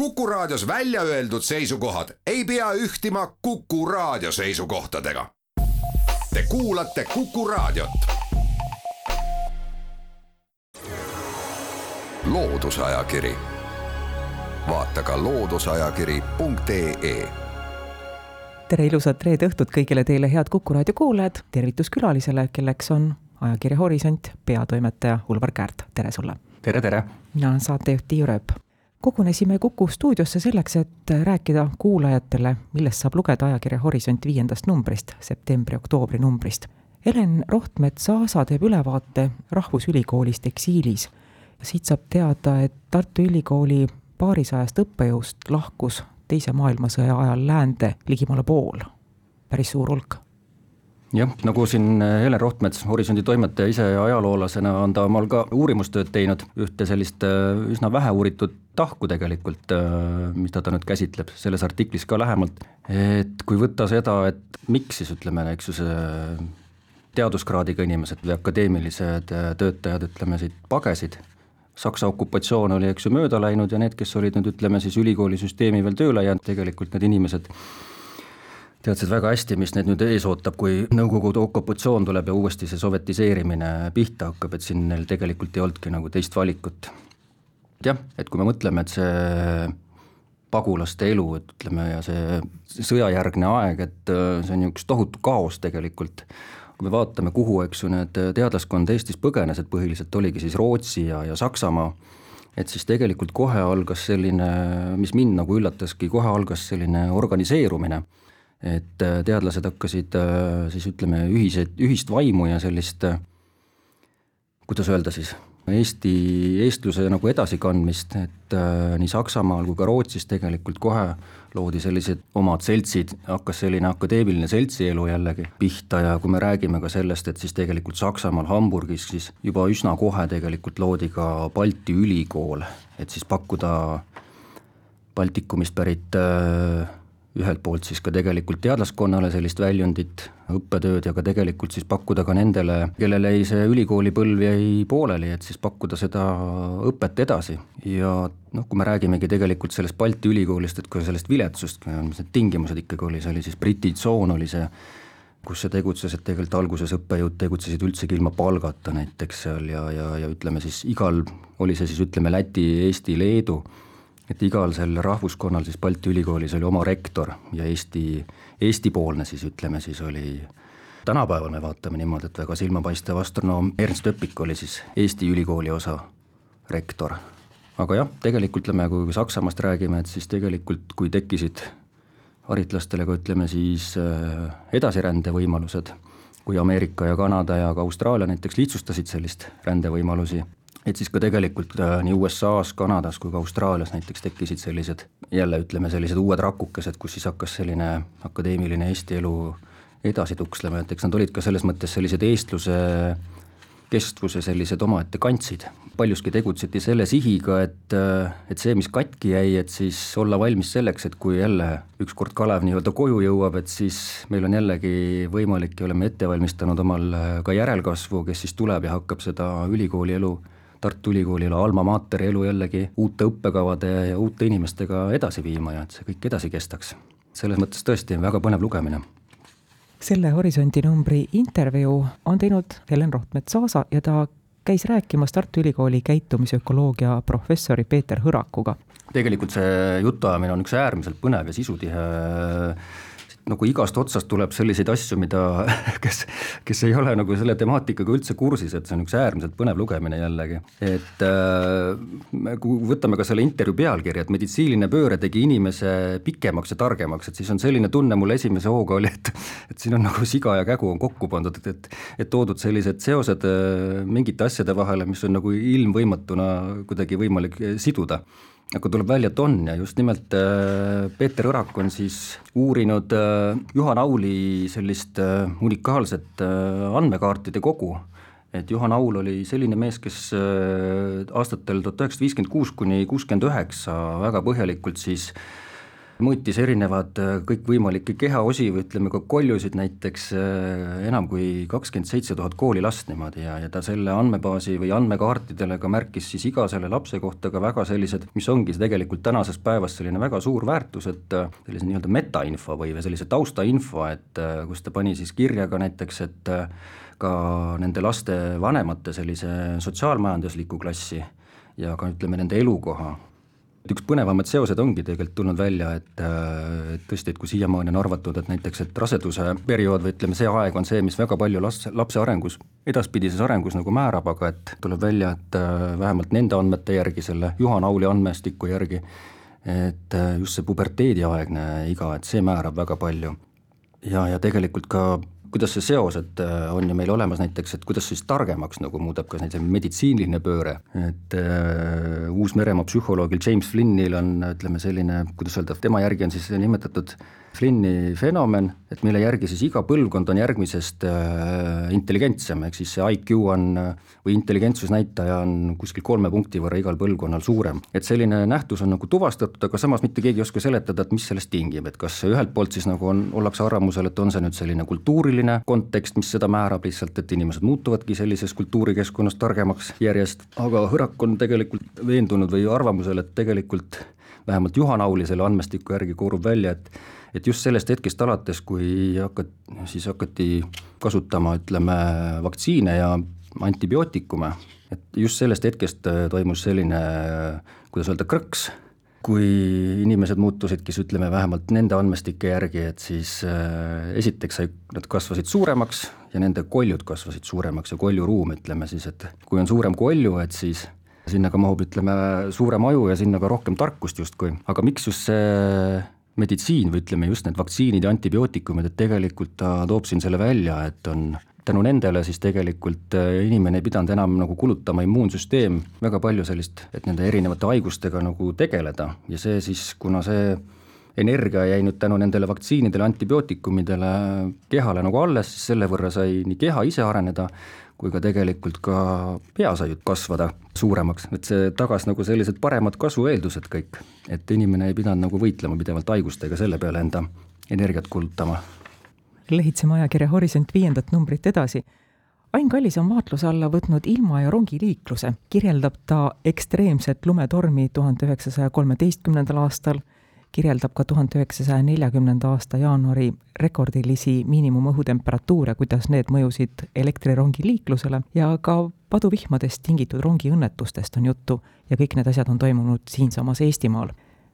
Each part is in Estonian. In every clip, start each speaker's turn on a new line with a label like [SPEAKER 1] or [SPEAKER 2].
[SPEAKER 1] Kuku Raadios välja öeldud seisukohad ei pea ühtima Kuku Raadio seisukohtadega. Te kuulate Kuku Raadiot. loodusajakiri, vaata ka looduseajakiri.ee
[SPEAKER 2] tere ilusat reede õhtut kõigile teile, head Kuku raadio kuulajad, tervitus külalisele, kelleks on ajakirja Horisont peatoimetaja Ulvar Käärt, tere sulle!
[SPEAKER 3] tere, tere!
[SPEAKER 2] mina olen saatejuht Tiiu Rööp. Kogunesime Kuku stuudiosse selleks, et rääkida kuulajatele, millest saab lugeda ajakirja Horisont viiendast numbrist, septembri-oktoobri numbrist. Helen Rohtmets-Aasa teeb ülevaate Rahvusülikoolis Eksiilis. siit saab teada, et Tartu Ülikooli paarisajast õppejõust lahkus Teise maailmasõja ajal läände ligemale pool, päris suur hulk
[SPEAKER 3] jah, nagu siin Helen Rohtmets, Horisondi toimetaja ise ajaloolasena on ta omal ka uurimustööd teinud, ühte sellist äh, üsna vähe uuritud tahku tegelikult, äh, mida ta nüüd käsitleb selles artiklis ka lähemalt, et kui võtta seda, et miks siis ütleme, eks ju, see teaduskraadiga inimesed või akadeemilised äh, töötajad, ütleme siit pagesid, Saksa okupatsioon oli, eks ju, mööda läinud ja need, kes olid nüüd ütleme siis ülikoolisüsteemi veel tööle jäänud, tegelikult need inimesed teadsid väga hästi, mis neid nüüd ees ootab, kui Nõukogude okupatsioon tuleb ja uuesti see sovetiseerimine pihta hakkab, et siin neil tegelikult ei olnudki nagu teist valikut. Jah, et kui me mõtleme, et see pagulaste elu, et ütleme, ja see sõjajärgne aeg, et äh, see on ju üks tohutu kaos tegelikult, kui me vaatame, kuhu, eks ju, need teadlaskond Eestis põgenes, et põhiliselt oligi siis Rootsi ja, ja Saksamaa, et siis tegelikult kohe algas selline, mis mind nagu üllataski, kohe algas selline organiseerumine. Et äh, teadlased hakkasid äh, siis ütleme, ühiseid, ühist vaimu ja sellist, kuidas öelda siis, Eesti, eestluse nagu edasikandmist, et nii Saksamaal kui ka Rootsis tegelikult kohe loodi sellised omad seltsid, hakkas selline akadeemiline seltsielu jällegi pihta ja kui me räägime ka sellest, et siis tegelikult Saksamaal Hamburgis siis juba üsna kohe tegelikult loodi ka Balti ülikool, et siis pakkuda Baltikumist pärit äh, ühelt poolt siis ka tegelikult teadlaskonnale sellist väljundit, õppetööd ja ka tegelikult siis pakkuda ka nendele, kellel jäi see ülikoolipõlv jäi pooleli, et siis pakkuda seda õpet edasi. ja noh, kui me räägimegi tegelikult sellest Balti ülikoolist, et ka sellest viletsust, mis need tingimused ikkagi oli, see oli siis Briti tsoon oli see, kus see tegutses, et tegelikult alguses õppejõud tegutsesid üldsegi ilma palgata näiteks seal ja, ja, ja ütleme siis igal, oli see siis ütleme Läti, Eesti, Leedu et igal sel rahvuskonnal siis Balti Ülikoolis oli oma rektor ja Eesti, Eesti-poolne siis ütleme siis oli tänapäeval me vaatame niimoodi, et väga silmapaistev astronoom Ernst Öpik oli siis Eesti ülikooli osa rektor. aga jah, tegelikult ütleme, kui Saksamaast räägime, et siis tegelikult kui tekkisid haritlastele ka ütleme siis äh, edasirände võimalused, kui Ameerika ja Kanada ja ka Austraalia näiteks lihtsustasid sellist rändevõimalusi, et siis ka tegelikult äh, nii USA-s, Kanadas kui ka Austraalias näiteks tekkisid sellised jälle ütleme, sellised uued rakukesed, kus siis hakkas selline akadeemiline Eesti elu edasi tukslema, et eks nad olid ka selles mõttes sellised eestluse kestvuse sellised omaette kantsid. paljuski tegutseti selle sihiga, et, äh, et see, mis katki jäi, et siis olla valmis selleks, et kui jälle ükskord Kalev nii-öelda koju jõuab, et siis meil on jällegi võimalik ja oleme ette valmistanud omal äh, ka järelkasvu, kes siis tuleb ja hakkab seda ülikooli elu Tartu Ülikoolile alma mater elu jällegi uute õppekavade ja uute inimestega edasi viima ja et see kõik edasi kestaks. selles mõttes tõesti väga põnev lugemine
[SPEAKER 2] selle Horisondi numbri intervjuu on teinud Helen Rohtmets-Aasa ja ta käis rääkimas Tartu Ülikooli käitumisökoloogia professori Peeter Hõrakuga.
[SPEAKER 3] tegelikult see jutuajamine on üks äärmiselt põnev ja sisutihe nagu igast otsast tuleb selliseid asju, mida, kes, kes ei ole nagu selle temaatikaga üldse kursis, et see on üks äärmiselt põnev lugemine jällegi. et äh, kui võtame ka selle intervjuu pealkirja, et meditsiiniline pööre tegi inimese pikemaks ja targemaks, et siis on selline tunne mul esimese hooga oli, et et siin on nagu siga ja kägu on kokku pandud, et, et et toodud sellised seosed äh, mingite asjade vahele, mis on nagu ilmvõimatuna kuidagi võimalik siduda aga tuleb välja, et on ja just nimelt äh, Peeter Õrak on siis uurinud äh, Juhan Auli sellist äh, unikaalset andmekaartide kogu, et Juhan Aul oli selline mees, kes aastatel tuhat üheksasada viiskümmend kuus kuni kuuskümmend üheksa väga põhjalikult siis mõõtis erinevad äh, kõikvõimalikke kehaosi või ütleme ka koljusid näiteks äh, enam kui kakskümmend seitse tuhat koolilast niimoodi ja, ja ta selle andmebaasi või andmekaartidele ka märkis siis iga selle lapse kohta ka väga sellised, mis ongi tegelikult tänases päevas selline väga suur väärtus, et äh, sellise nii-öelda metainfo või, või sellise taustainfo, et kus ta pani siis kirja ka näiteks, et ka nende laste vanemate sellise sotsiaalmajandusliku klassi ja ka ütleme, nende elukoha et üks põnevamaid seosed ongi tegelikult tulnud välja, et, äh, et tõesti, et kui siiamaani on arvatud, et näiteks, et raseduse periood või ütleme, see aeg on see, mis väga palju las-, lapse arengus, edaspidises arengus nagu määrab, aga et tuleb välja, et äh, vähemalt nende andmete järgi, selle Juhan Auli andmestiku järgi, et äh, just see puberteediaegne iga, et see määrab väga palju. ja, ja tegelikult ka kuidas see seos, et äh, on ju meil olemas näiteks, et kuidas siis targemaks nagu muudab ka see meditsiiniline pööre, et äh, Uus-Meremaa psühholoogil James Flynnil on ütleme selline, kuidas öelda, tema järgi on siis nimetatud Flynni fenomen, et mille järgi siis iga põlvkond on järgmisest äh, intelligentsem, ehk siis see IQ on äh, või intelligentsusnäitaja on kuskil kolme punkti võrra igal põlvkonnal suurem. et selline nähtus on nagu tuvastatud, aga samas mitte keegi ei oska seletada, et mis sellest tingib, et kas ühelt poolt siis nagu on, ollakse arvamusel, et on see nüüd selline kultuuriline kontekst, mis seda määrab lihtsalt, et inimesed muutuvadki sellises kultuurikeskkonnas targemaks järjest, aga Hõrak on tegelikult veendunud või arvamusel, et tegelikult vähemalt Juhan Auli selle andmestiku järgi koorub välja, et et just sellest hetkest alates, kui hakat-, siis hakati kasutama, ütleme, vaktsiine ja antibiootikume, et just sellest hetkest äh, toimus selline, kuidas öelda, krõks, kui inimesed muutusid, kes ütleme, vähemalt nende andmestike järgi, et siis äh, esiteks sai, nad kasvasid suuremaks ja nende koljud kasvasid suuremaks ja koljuruum, ütleme siis, et kui on suurem kolju, et siis sinna ka mahub, ütleme, suurem aju ja sinna ka rohkem tarkust justkui, aga miks just see meditsiin või ütleme just need vaktsiinid ja antibiootikumid, et tegelikult ta toob siin selle välja, et on tänu nendele siis tegelikult äh, inimene ei pidanud enam nagu kulutama immuunsüsteem väga palju sellist, et nende erinevate haigustega nagu tegeleda. Ja see siis, kuna see energia jäi nüüd tänu nendele vaktsiinidele, antibiootikumidele kehale nagu alles, siis selle võrra sai nii keha ise areneda, kui ka tegelikult ka pea sai kasvada suuremaks, et see tagas nagu sellised paremad kasvueeldused kõik. et inimene ei pidanud nagu võitlema pidevalt haigustega, selle peale enda energiat kulutama.
[SPEAKER 2] lehitseme ajakirja Horisont viiendat numbrit edasi. Ain Kallis on vaatluse alla võtnud ilma- ja rongiliikluse, kirjeldab ta ekstreemset lumetormi tuhande üheksasaja kolmeteistkümnendal aastal kirjeldab ka tuhande üheksasaja neljakümnenda aasta jaanuari rekordilisi miinimumõhutemperatuure, kuidas need mõjusid elektrirongi liiklusele. Ja ka paduvihmadest tingitud rongiõnnetustest on juttu ja kõik need asjad on toimunud siinsamas Eestimaal.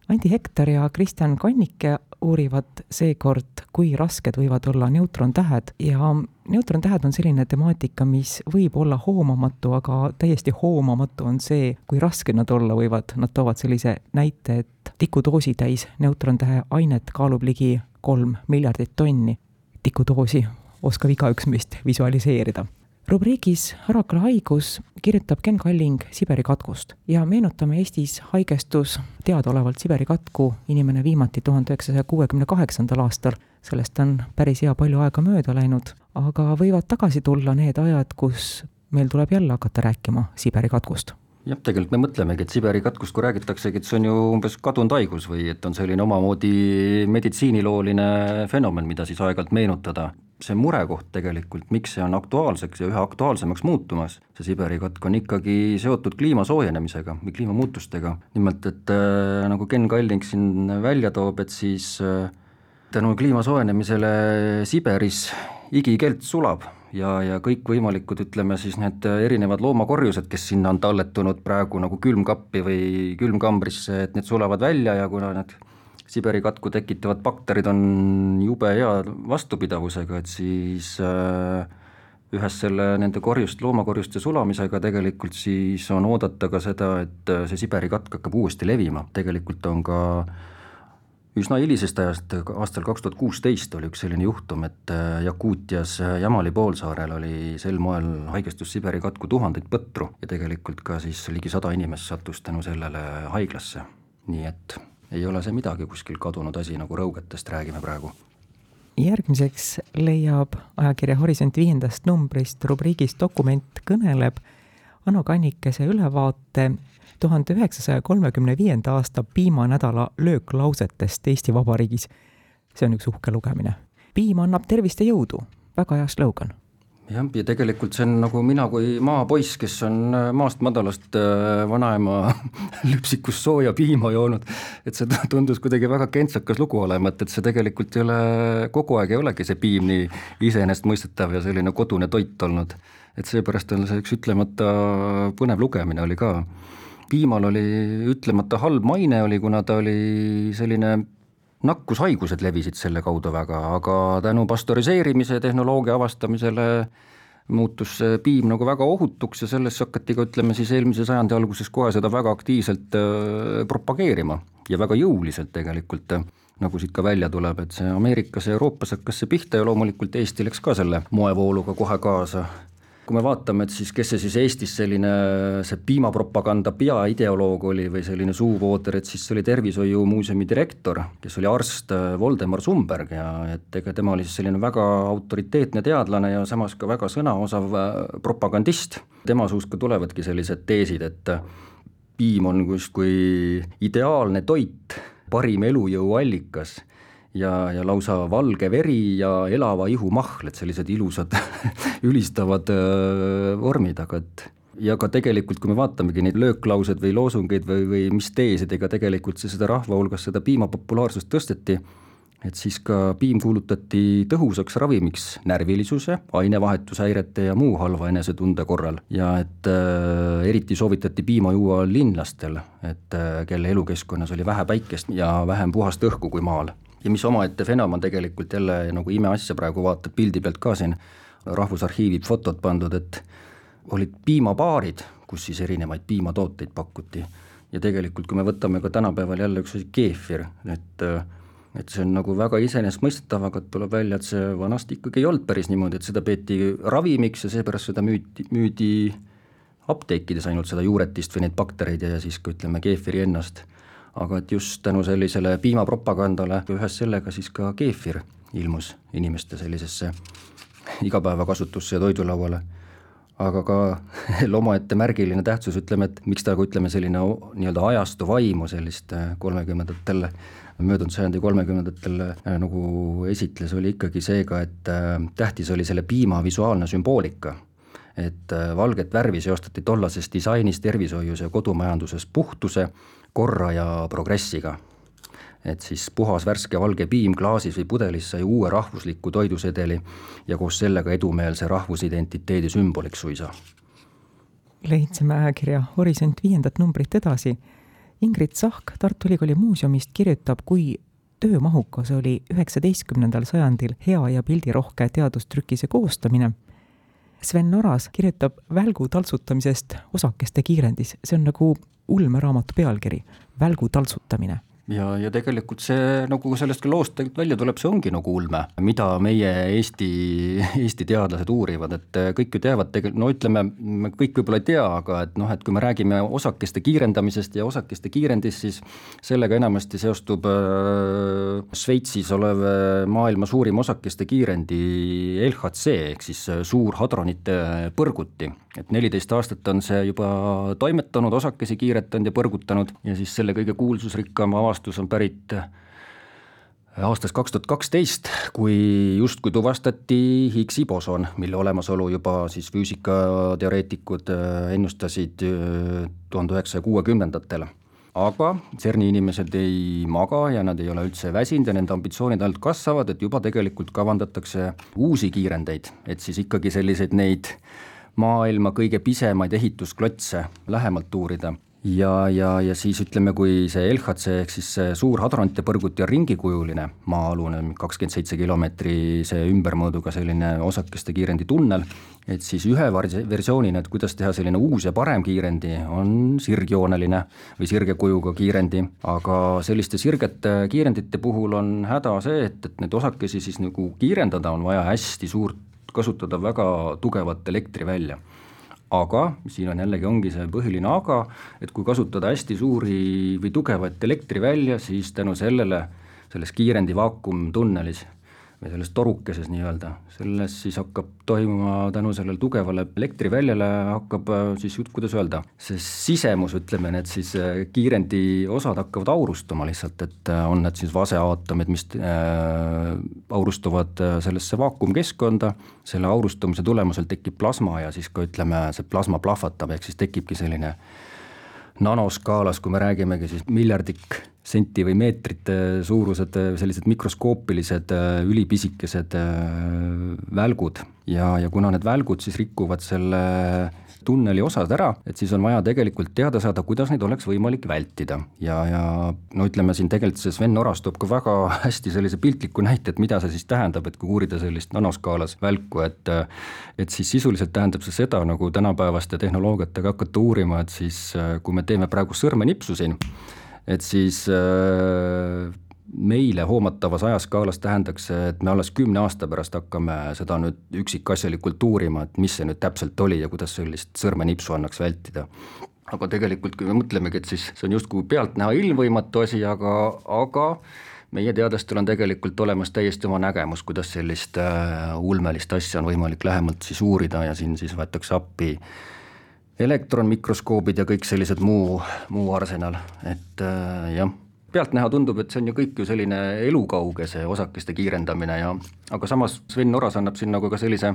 [SPEAKER 2] Andi Hektar ja Kristjan Kannike uurivad seekord, kui rasked võivad olla neutrontähed. Ja neutrontähed on selline temaatika, mis võib olla hoomamatu, aga täiesti hoomamatu on see, kui rasked nad olla võivad. Nad toovad sellise näite, et tikudoosi täis neutrontähe ainet kaalub ligi kolm miljardit tonni. tikudoosi oskab igaüks meist visualiseerida rubriigis Harakala haigus kirjutab Ken Kalling Siberi katkust ja meenutame, Eestis haigestus teadaolevalt Siberi katku inimene viimati tuhande üheksasaja kuuekümne kaheksandal aastal. sellest on päris hea palju aega mööda läinud, aga võivad tagasi tulla need ajad, kus meil tuleb jälle hakata rääkima Siberi katkust
[SPEAKER 3] jah, tegelikult me mõtlemegi, et Siberi katkust, kui räägitaksegi, et see on ju umbes kadunud haigus või et on selline omamoodi meditsiinilooline fenomen, mida siis aeg-ajalt meenutada see murekoht tegelikult, miks see on aktuaalseks ja üha aktuaalsemaks muutumas, see Siberi katk on ikkagi seotud kliima soojenemisega või kliimamuutustega. nimelt, et äh, nagu Ken Kalling siin välja toob, et siis äh, tänu kliima soojenemisele Siberis igikelt sulab ja, ja kõikvõimalikud, ütleme siis need erinevad loomakorjused, kes sinna on talletunud praegu nagu külmkappi või külmkambrisse, et need sulavad välja ja kuna need Siberi katku tekitavad bakterid on jube hea vastupidavusega, et siis äh, ühes selle, nende korjust, loomakorjuste sulamisega tegelikult siis on oodata ka seda, et äh, see Siberi katk hakkab uuesti levima, tegelikult on ka üsna hilisest ajast, aastal kaks tuhat kuusteist oli üks selline juhtum, et äh, Jakuutias Jamali poolsaarel oli sel moel haigestus Siberi katku tuhandeid põtru ja tegelikult ka siis ligi sada inimest sattus tänu sellele haiglasse, nii et ei ole see midagi kuskil kadunud asi, nagu rõugetest räägime praegu.
[SPEAKER 2] järgmiseks leiab ajakirja Horisont viiendast numbrist rubriigis Dokument kõneleb Ano Kannikese ülevaate tuhande üheksasaja kolmekümne viienda aasta piimanädala lööklausetest Eesti Vabariigis. see on üks uhke lugemine. piim annab tervist ja jõudu, väga hea slogan
[SPEAKER 3] jah, ja tegelikult see on nagu mina kui maapoiss, kes on äh, maast madalast äh, vanaema lüpsikust sooja piima joonud, et see tundus kuidagi väga kentsakas lugu olevat, et see tegelikult ei ole, kogu aeg ei olegi see piim nii iseenesestmõistetav ja selline kodune toit olnud. et seepärast on see üks ütlemata põnev lugemine oli ka piimal oli ütlemata halb maine oli, kuna ta oli selline nakkushaigused levisid selle kaudu väga, aga tänu pastöriseerimise tehnoloogia avastamisele muutus see piim nagu väga ohutuks ja sellest hakati ka ütleme siis eelmise sajandi alguses kohe seda väga aktiivselt äh, propageerima ja väga jõuliselt tegelikult nagu siit ka välja tuleb, et see Ameerikas ja Euroopas hakkas see pihta ja loomulikult Eesti läks ka selle moevooluga kohe kaasa kui me vaatame, et siis kes see siis Eestis selline see piimapropaganda peaideoloog oli või selline suuvooder, et siis see oli Tervishoiumuuseumi direktor, kes oli arst äh, Voldemar Sumberg ja et ega tema oli siis selline väga autoriteetne teadlane ja samas ka väga sõnaosav äh, propagandist. tema suust ka tulevadki sellised teesid, et äh, piim on justkui ideaalne toit, parim elujõu allikas ja, ja lausa valge veri ja elava ihu mahl, et sellised ilusad ülistavad öö, vormid, aga et ja ka tegelikult, kui me vaatamegi neid lööklauseid või loosungeid või, või mis teesidega tegelikult see seda rahva hulgas seda piima populaarsust tõsteti, et siis ka piim kuulutati tõhusaks ravimiks närvilisuse, ainevahetushäirete ja muu halva enesetunde korral. Ja et äh, eriti soovitati piima juua linlastel, et äh, kelle elukeskkonnas oli vähe päikest ja vähem puhast õhku kui maal ja mis omaette fenomen tegelikult jälle nagu imeasja praegu vaatad pildi pealt ka siin, Rahvusarhiivi fotod pandud, et olid piimabaarid, kus siis erinevaid piimatooteid pakuti. ja tegelikult, kui me võtame ka tänapäeval jälle üks asi, keefir, et et see on nagu väga iseenesestmõistetav, aga tuleb välja, et see vanasti ikkagi ei olnud päris niimoodi, et seda peeti ravimiks ja seepärast seda müüdi, müüdi apteekides ainult seda juuretist või neid baktereid ja siis ka ütleme, keefiri ennast aga et just tänu sellisele piimapropagandale ühes sellega siis ka keefir ilmus inimeste sellisesse igapäevakasutusse ja toidulauale. aga ka omaette märgiline tähtsus, ütleme, et miks ta, kui ütleme, selline nii-öelda ajastu vaimu sellist äh, kolmekümnendatel, möödunud sajandi kolmekümnendatel äh, nagu esitles, oli ikkagi seega, et äh, tähtis oli selle piima visuaalne sümboolika et valget värvi seostati tollases disainis, tervishoius ja kodumajanduses puhtuse, korra ja progressiga. et siis puhas värske valge piim klaasis või pudelis sai uue rahvusliku toidusedeli ja koos sellega edumeelse rahvusidentiteedi sümboliks suisa.
[SPEAKER 2] leidsime ajakirja Horisont viiendat numbrit edasi. Ingrid Sahk Tartu Ülikooli muuseumist kirjutab, kui töömahukas oli üheksateistkümnendal sajandil hea ja pildirohke teadustrükise koostamine Sven Noras kirjutab välgu taltsutamisest osakeste kiirendis, see on nagu ulmeraamatu pealkiri, välgu taltsutamine
[SPEAKER 3] ja, ja tegelikult see nagu sellest ka loost tegelikult välja tuleb, see ongi nagu ulme, mida meie Eesti, Eesti teadlased uurivad, et kõik ju teavad tegelikult, no ütleme, me kõik võib-olla ei tea, aga et noh, et kui me räägime osakeste kiirendamisest ja osakeste kiirendist, siis sellega enamasti seostub äh, Šveitsis olev äh, maailma suurim osakeste kiirendi LHC ehk siis äh, suur hadronite põrguti. Et neliteist aastat on see juba toimetanud, osakesi kiiretanud ja põrgutanud ja siis selle kõige kuulsusrikkam avastus on pärit äh, aastast kaks tuhat kaksteist, kui justkui tuvastati Higgsi boson, mille olemasolu juba siis füüsikateoreetikud äh, ennustasid äh, tuhande üheksasaja kuuekümnendatel. aga CERN-i inimesed ei maga ja nad ei ole üldse väsinud ja nende ambitsioonid ainult kasvavad, et juba tegelikult kavandatakse uusi kiirendeid, et siis ikkagi selliseid neid maailma kõige pisemaid ehitusklotse lähemalt uurida ja, ja, ja siis ütleme, kui see LHC ehk siis see suur hadronite põrguti on ringikujuline maa-alune, kakskümmend seitse kilomeetrise ümbermõõduga selline osakeste kiirendi tunnel, et siis ühe versioonina, et kuidas teha selline uus ja parem kiirendi, on sirgjooneline või sirge kujuga kiirendi, aga selliste sirgete kiirendite puhul on häda see, et, et neid osakesi siis nagu kiirendada on vaja hästi suurt kasutada väga tugevat elektrivälja. Aga siin on jällegi, ongi see põhiline aga, et kui kasutada hästi suuri või tugevat elektrivälja, siis tänu sellele selles kiirendi vaakumtunnelis või selles torukeses nii-öelda, selles siis hakkab toimuma tänu sellele tugevale elektriväljale hakkab äh, siis, kuidas öelda, see sisemus, ütleme, need siis äh, kiirendi osad hakkavad aurustuma lihtsalt, et äh, on need siis vaseaatomid, mis äh, aurustuvad sellesse vaakumkeskkonda, selle aurustumise tulemusel tekib plasma ja siis ka ütleme, see plasma plahvatab, ehk siis tekibki selline nanoskaalas, kui me räägimegi siis miljardik senti või meetrite suurused sellised mikroskoopilised ülipisikesed välgud ja, ja kuna need välgud siis rikuvad selle tunneli osad ära, et siis on vaja tegelikult teada saada, kuidas neid oleks võimalik vältida. ja, ja no ütleme siin tegelikult see Sven Oras toob ka väga hästi sellise piltliku näite, et mida see siis tähendab, et kui uurida sellist nanoskaalas välku, et et siis sisuliselt tähendab see seda, nagu tänapäevaste tehnoloogiatega hakata uurima, et siis kui me teeme praegu sõrmenipsu siin, et siis äh, meile hoomatavas ajaskaalas tähendaks see, et me alles kümne aasta pärast hakkame seda nüüd üksikasjalikult uurima, et mis see nüüd täpselt oli ja kuidas sellist sõrmenipsu annaks vältida. aga tegelikult, kui me mõtlemegi, et siis see on justkui pealtnäha ilmvõimatu asi, aga, aga meie teadlastel on tegelikult olemas täiesti oma nägemus, kuidas sellist äh, ulmelist asja on võimalik lähemalt siis uurida ja siin siis võetakse appi elektronmikroskoobid ja kõik sellised muu, muu arsenal, et äh, jah pealtnäha tundub, et see on ju kõik ju selline elukauge, see osakeste kiirendamine ja aga samas Sven Oras annab siin nagu ka sellise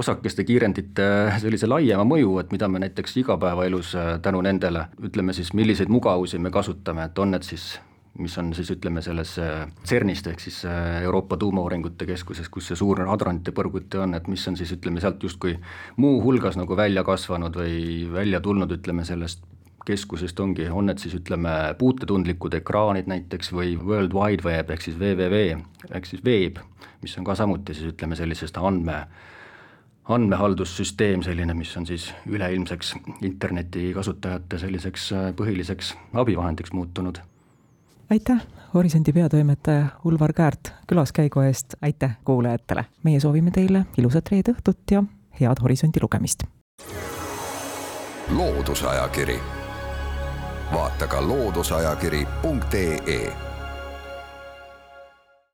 [SPEAKER 3] osakeste kiirendite sellise laiema mõju, et mida me näiteks igapäevaelus äh, tänu nendele, ütleme siis, milliseid mugavusi me kasutame, et on need siis mis on siis ütleme selles äh, CERN-ist ehk siis äh, Euroopa Tuumauuringute Keskuses, kus see suur hadronite põrguti on, et mis on siis ütleme sealt justkui muuhulgas nagu välja kasvanud või välja tulnud, ütleme sellest keskusest ongi, on need siis ütleme puutetundlikud ekraanid näiteks või World Wide Web ehk siis www ehk siis veeb, mis on ka samuti siis ütleme sellisest andme, andmehaldussüsteem selline, mis on siis üleilmseks interneti kasutajate selliseks äh, põhiliseks abivahendiks muutunud.
[SPEAKER 2] Aitäh, Horisondi peatoimetaja Ulvar Käärt külaskäigu eest, aitäh kuulajatele! meie soovime teile ilusat reede õhtut ja head Horisondi lugemist!
[SPEAKER 1] loodusajakiri vaata ka looduseajakiri.ee